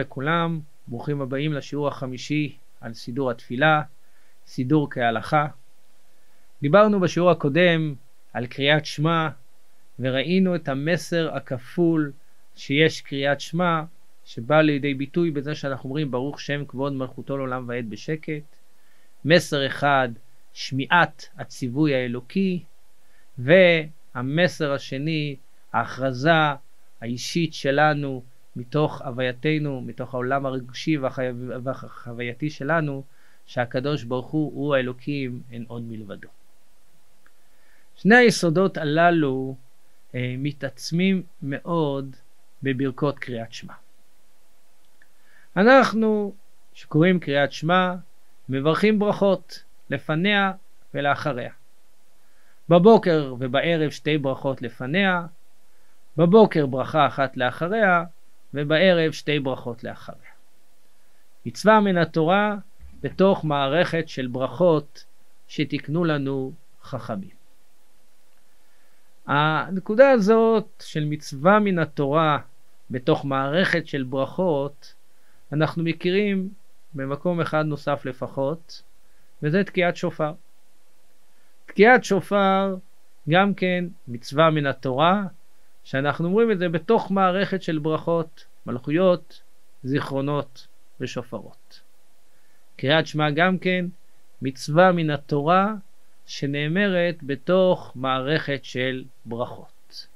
לכולם, ברוכים הבאים לשיעור החמישי על סידור התפילה, סידור כהלכה. דיברנו בשיעור הקודם על קריאת שמע וראינו את המסר הכפול שיש קריאת שמע שבא לידי ביטוי בזה שאנחנו אומרים ברוך שם כבוד מלכותו לעולם ועד בשקט. מסר אחד, שמיעת הציווי האלוקי, והמסר השני, ההכרזה האישית שלנו מתוך הווייתנו, מתוך העולם הרגשי והחווייתי שלנו, שהקדוש ברוך הוא הוא האלוקים, אין עוד מלבדו. שני היסודות הללו אה, מתעצמים מאוד בברכות קריאת שמע. אנחנו, שקוראים קריאת שמע, מברכים ברכות לפניה ולאחריה. בבוקר ובערב שתי ברכות לפניה, בבוקר ברכה אחת לאחריה, ובערב שתי ברכות לאחריה. מצווה מן התורה בתוך מערכת של ברכות שתיקנו לנו חכמים. הנקודה הזאת של מצווה מן התורה בתוך מערכת של ברכות, אנחנו מכירים במקום אחד נוסף לפחות, וזה תקיעת שופר. תקיעת שופר גם כן מצווה מן התורה, שאנחנו אומרים את זה בתוך מערכת של ברכות, מלכויות, זיכרונות ושופרות. קריאת שמע גם כן מצווה מן התורה שנאמרת בתוך מערכת של ברכות.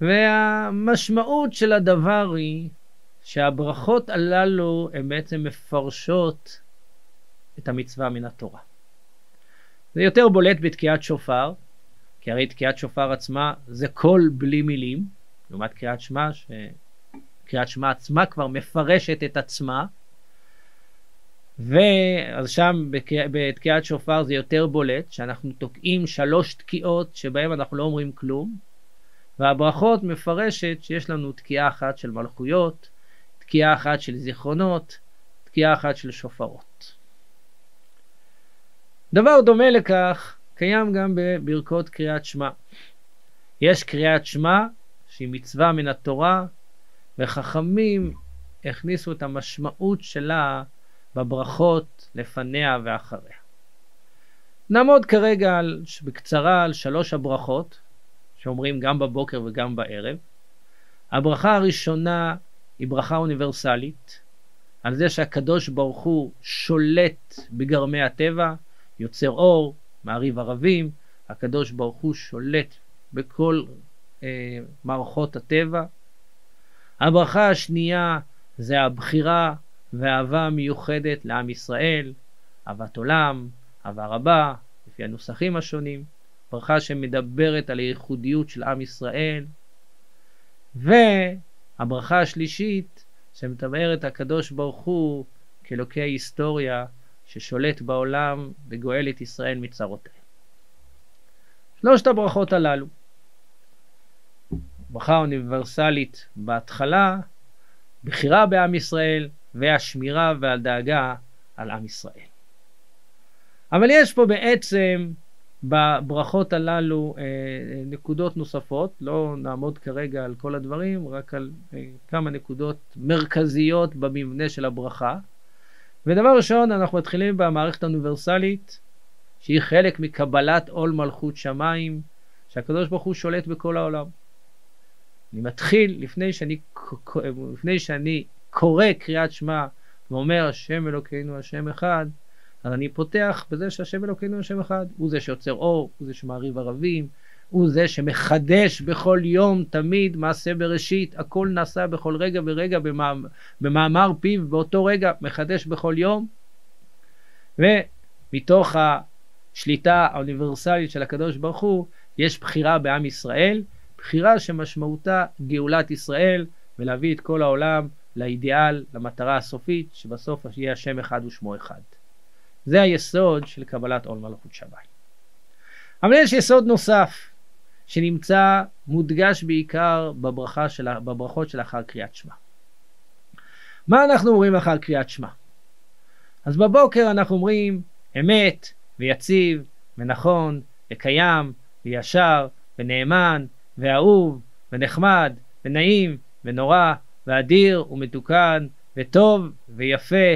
והמשמעות של הדבר היא שהברכות הללו הן בעצם מפרשות את המצווה מן התורה. זה יותר בולט בתקיעת שופר, כי הרי תקיעת שופר עצמה זה קול בלי מילים, לעומת קריאת שמע, שקריאת שמע עצמה כבר מפרשת את עצמה, ואז שם בתקיעת שופר זה יותר בולט, שאנחנו תוקעים שלוש תקיעות שבהן אנחנו לא אומרים כלום, והברכות מפרשת שיש לנו תקיעה אחת של מלכויות, תקיעה אחת של זיכרונות, תקיעה אחת של שופרות. דבר דומה לכך קיים גם בברכות קריאת שמע. יש קריאת שמע שהיא מצווה מן התורה, וחכמים הכניסו את המשמעות שלה בברכות לפניה ואחריה. נעמוד כרגע על, בקצרה על שלוש הברכות, שאומרים גם בבוקר וגם בערב. הברכה הראשונה היא ברכה אוניברסלית, על זה שהקדוש ברוך הוא שולט בגרמי הטבע, יוצר אור, מעריב ערבים, הקדוש ברוך הוא שולט בכל אה, מערכות הטבע. הברכה השנייה זה הבחירה והאהבה המיוחדת לעם ישראל, אהבת עולם, אהבה רבה, לפי הנוסחים השונים, ברכה שמדברת על הייחודיות של עם ישראל, והברכה השלישית שמתארת הקדוש ברוך הוא כאלוקי ההיסטוריה ששולט בעולם וגואל את ישראל מצרותיה. שלושת הברכות הללו, ברכה אוניברסלית בהתחלה, בחירה בעם ישראל והשמירה והדאגה על עם ישראל. אבל יש פה בעצם בברכות הללו אה, נקודות נוספות, לא נעמוד כרגע על כל הדברים, רק על אה, כמה נקודות מרכזיות במבנה של הברכה. ודבר ראשון, אנחנו מתחילים במערכת האוניברסלית, שהיא חלק מקבלת עול מלכות שמיים, שהקדוש ברוך הוא שולט בכל העולם. אני מתחיל, לפני שאני, לפני שאני קורא קריאת שמע ואומר השם אלוקינו השם אחד, אז אני פותח בזה שהשם אלוקינו השם אחד, הוא זה שיוצר אור, הוא זה שמעריב ערבים, הוא זה שמחדש בכל יום תמיד מעשה בראשית, הכל נעשה בכל רגע ורגע במאמר, פיו באותו רגע, מחדש בכל יום. ומתוך השליטה האוניברסלית של הקדוש ברוך הוא, יש בחירה בעם ישראל, בחירה שמשמעותה גאולת ישראל ולהביא את כל העולם לאידיאל, למטרה הסופית, שבסוף יהיה השם אחד ושמו אחד. זה היסוד של קבלת עול מלכות שמיים. אבל יש יסוד נוסף, שנמצא מודגש בעיקר בברכה של, בברכות שלאחר קריאת שמע. מה אנחנו אומרים לאחר קריאת שמע? אז בבוקר אנחנו אומרים אמת ויציב ונכון וקיים וישר ונאמן ואהוב ונחמד ונעים ונורא ואדיר ומתוקן וטוב ויפה.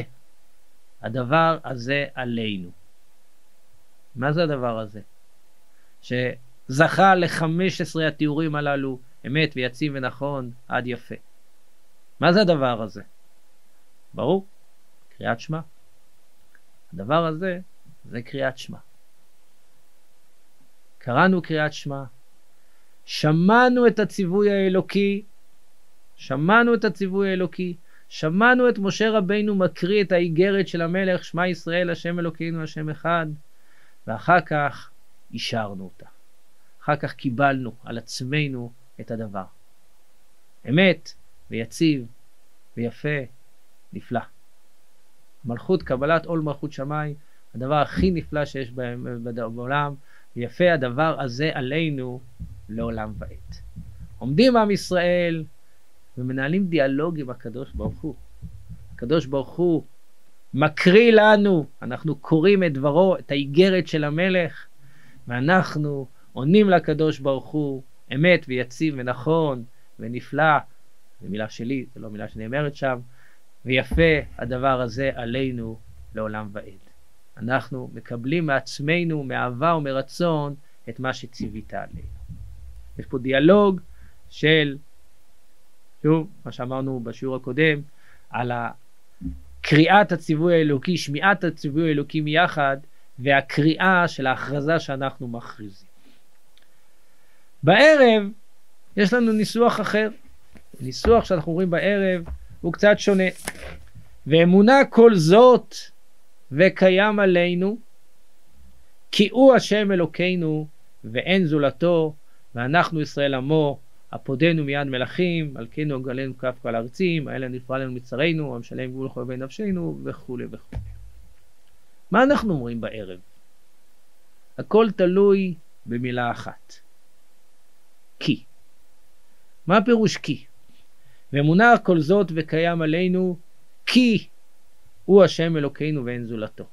הדבר הזה עלינו. מה זה הדבר הזה? שזכה ל-15 התיאורים הללו, אמת ויציב ונכון עד יפה. מה זה הדבר הזה? ברור, קריאת שמע. הדבר הזה זה קריאת שמע. קראנו קריאת שמע, שמענו את הציווי האלוקי, שמענו את הציווי האלוקי, שמענו את משה רבינו מקריא את האיגרת של המלך, שמע ישראל, השם אלוקינו, השם אחד, ואחר כך אישרנו אותה. אחר כך קיבלנו על עצמנו את הדבר. אמת ויציב ויפה, נפלא. מלכות, קבלת עול מלכות שמיים, הדבר הכי נפלא שיש בעולם, ויפה הדבר הזה עלינו לעולם ועד. עומדים עם ישראל ומנהלים דיאלוג עם הקדוש ברוך הוא. הקדוש ברוך הוא מקריא לנו, אנחנו קוראים את דברו, את האיגרת של המלך, ואנחנו עונים לקדוש ברוך הוא אמת ויציב ונכון ונפלא, זו מילה שלי, זו לא מילה שנאמרת שם, ויפה הדבר הזה עלינו לעולם ועד. אנחנו מקבלים מעצמנו, מאהבה ומרצון, את מה שציווית עלינו. יש פה דיאלוג של, שוב, מה שאמרנו בשיעור הקודם, על קריאת הציווי האלוקי, שמיעת הציווי האלוקי מיחד, והקריאה של ההכרזה שאנחנו מכריזים. בערב יש לנו ניסוח אחר. ניסוח שאנחנו רואים בערב הוא קצת שונה. ואמונה כל זאת וקיים עלינו, כי הוא השם אלוקינו ואין זולתו, ואנחנו ישראל עמו, הפודנו מיד מלכים, מלכנו הגלנו כף כל הארצים, האלה נפרע לנו מצרינו, המשלם גבול חובי נפשנו, וכולי וכולי. מה אנחנו אומרים בערב? הכל תלוי במילה אחת. כי. מה הפירוש כי? ואמונה כל זאת וקיים עלינו כי הוא השם אלוקינו ואין זולתו.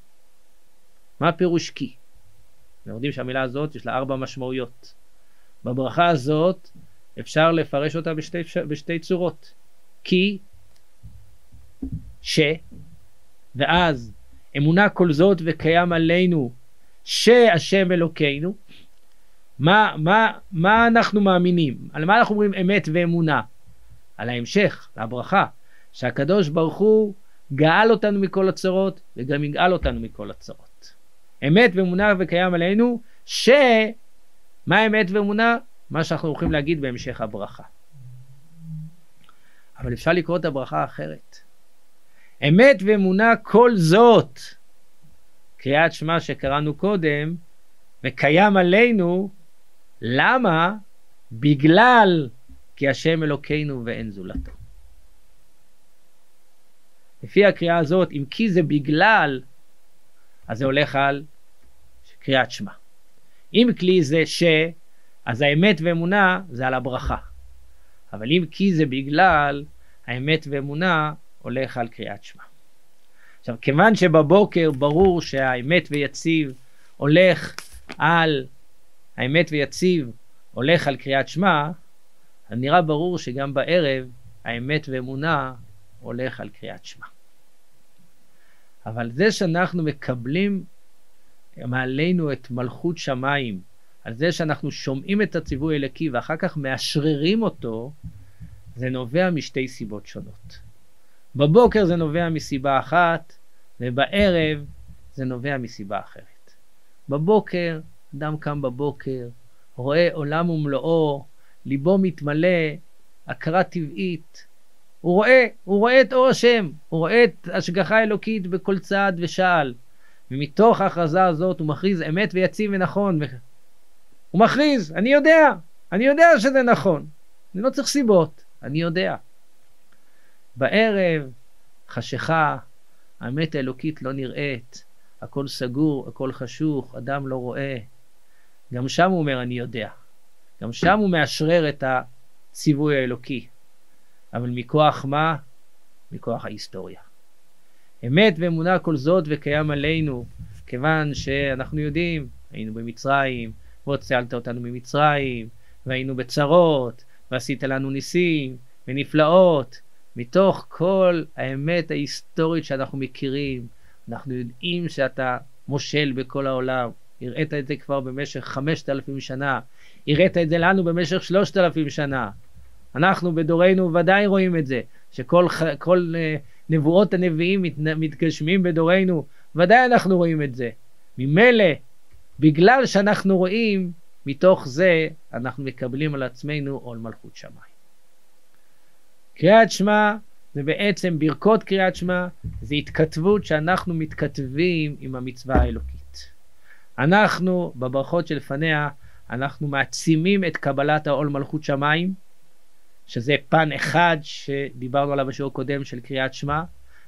מה הפירוש כי? אנחנו יודעים שהמילה הזאת יש לה ארבע משמעויות. בברכה הזאת אפשר לפרש אותה בשתי, בשתי צורות. כי, ש, ואז אמונה כל זאת וקיים עלינו שהשם אלוקינו. מה, מה, מה אנחנו מאמינים? על מה אנחנו אומרים אמת ואמונה? על ההמשך, הברכה, שהקדוש ברוך הוא גאל אותנו מכל הצרות וגם יגאל אותנו מכל הצרות. אמת ואמונה וקיים עלינו, ש... מה אמת ואמונה? מה שאנחנו הולכים להגיד בהמשך הברכה. אבל אפשר לקרוא את הברכה אחרת. אמת ואמונה כל זאת, קריאת שמע שקראנו קודם, וקיים עלינו, למה? בגלל כי השם אלוקינו ואין זולתו. לפי הקריאה הזאת, אם כי זה בגלל, אז זה הולך על קריאת שמע. אם כלי זה ש, אז האמת ואמונה זה על הברכה. אבל אם כי זה בגלל, האמת ואמונה הולך על קריאת שמע. עכשיו, כיוון שבבוקר ברור שהאמת ויציב הולך על, האמת ויציב הולך על קריאת שמע, אז נראה ברור שגם בערב האמת ואמונה הולך על קריאת שמע. אבל זה שאנחנו מקבלים מעלינו את מלכות שמיים, על זה שאנחנו שומעים את הציווי האלוקי ואחר כך מאשררים אותו, זה נובע משתי סיבות שונות. בבוקר זה נובע מסיבה אחת, ובערב זה נובע מסיבה אחרת. בבוקר, אדם קם בבוקר, רואה עולם ומלואו, ליבו מתמלא, הכרה טבעית. הוא רואה, הוא רואה את אור השם, הוא רואה את השגחה אלוקית בכל צעד ושעל. ומתוך ההכרזה הזאת הוא מכריז אמת ויציב ונכון. הוא מכריז, אני יודע, אני יודע שזה נכון. אני לא צריך סיבות, אני יודע. בערב, חשיכה, האמת האלוקית לא נראית, הכל סגור, הכל חשוך, אדם לא רואה. גם שם הוא אומר, אני יודע. גם שם הוא מאשרר את הציווי האלוקי. אבל מכוח מה? מכוח ההיסטוריה. אמת ואמונה כל זאת וקיים עלינו, כיוון שאנחנו יודעים, היינו במצרים, והוצלת אותנו ממצרים, והיינו בצרות, ועשית לנו ניסים, ונפלאות מתוך כל האמת ההיסטורית שאנחנו מכירים. אנחנו יודעים שאתה מושל בכל העולם, הראית את זה כבר במשך חמשת אלפים שנה, הראית את זה לנו במשך שלושת אלפים שנה. אנחנו בדורנו ודאי רואים את זה, שכל כל, uh, נבואות הנביאים מת, מתגשמים בדורנו, ודאי אנחנו רואים את זה. ממילא, בגלל שאנחנו רואים, מתוך זה אנחנו מקבלים על עצמנו עול מלכות שמיים. קריאת שמע זה בעצם ברכות קריאת שמע, זה התכתבות שאנחנו מתכתבים עם המצווה האלוקית. אנחנו, בברכות שלפניה, אנחנו מעצימים את קבלת העול מלכות שמיים, שזה פן אחד שדיברנו עליו בשיעור קודם של קריאת שמע,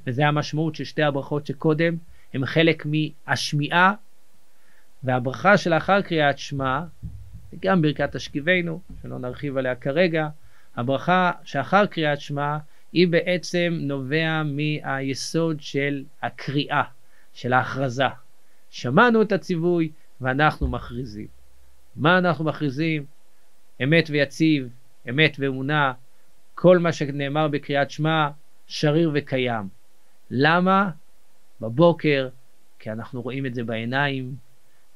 וזה המשמעות של שתי הברכות שקודם, הם חלק מהשמיעה, והברכה שלאחר קריאת שמע, וגם ברכת השכיבנו, שלא נרחיב עליה כרגע, הברכה שאחר קריאת שמע היא בעצם נובע מהיסוד של הקריאה, של ההכרזה. שמענו את הציווי ואנחנו מכריזים. מה אנחנו מכריזים? אמת ויציב, אמת ואמונה, כל מה שנאמר בקריאת שמע שריר וקיים. למה? בבוקר, כי אנחנו רואים את זה בעיניים,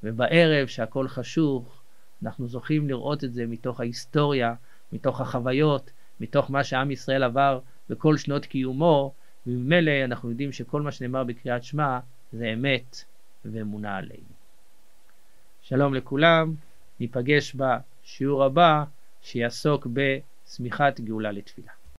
ובערב שהכל חשוך, אנחנו זוכים לראות את זה מתוך ההיסטוריה, מתוך החוויות, מתוך מה שעם ישראל עבר בכל שנות קיומו, וממילא אנחנו יודעים שכל מה שנאמר בקריאת שמע זה אמת ואמונה עלינו. שלום לכולם, ניפגש בשיעור הבא שיעסוק בשמיכת גאולה לתפילה.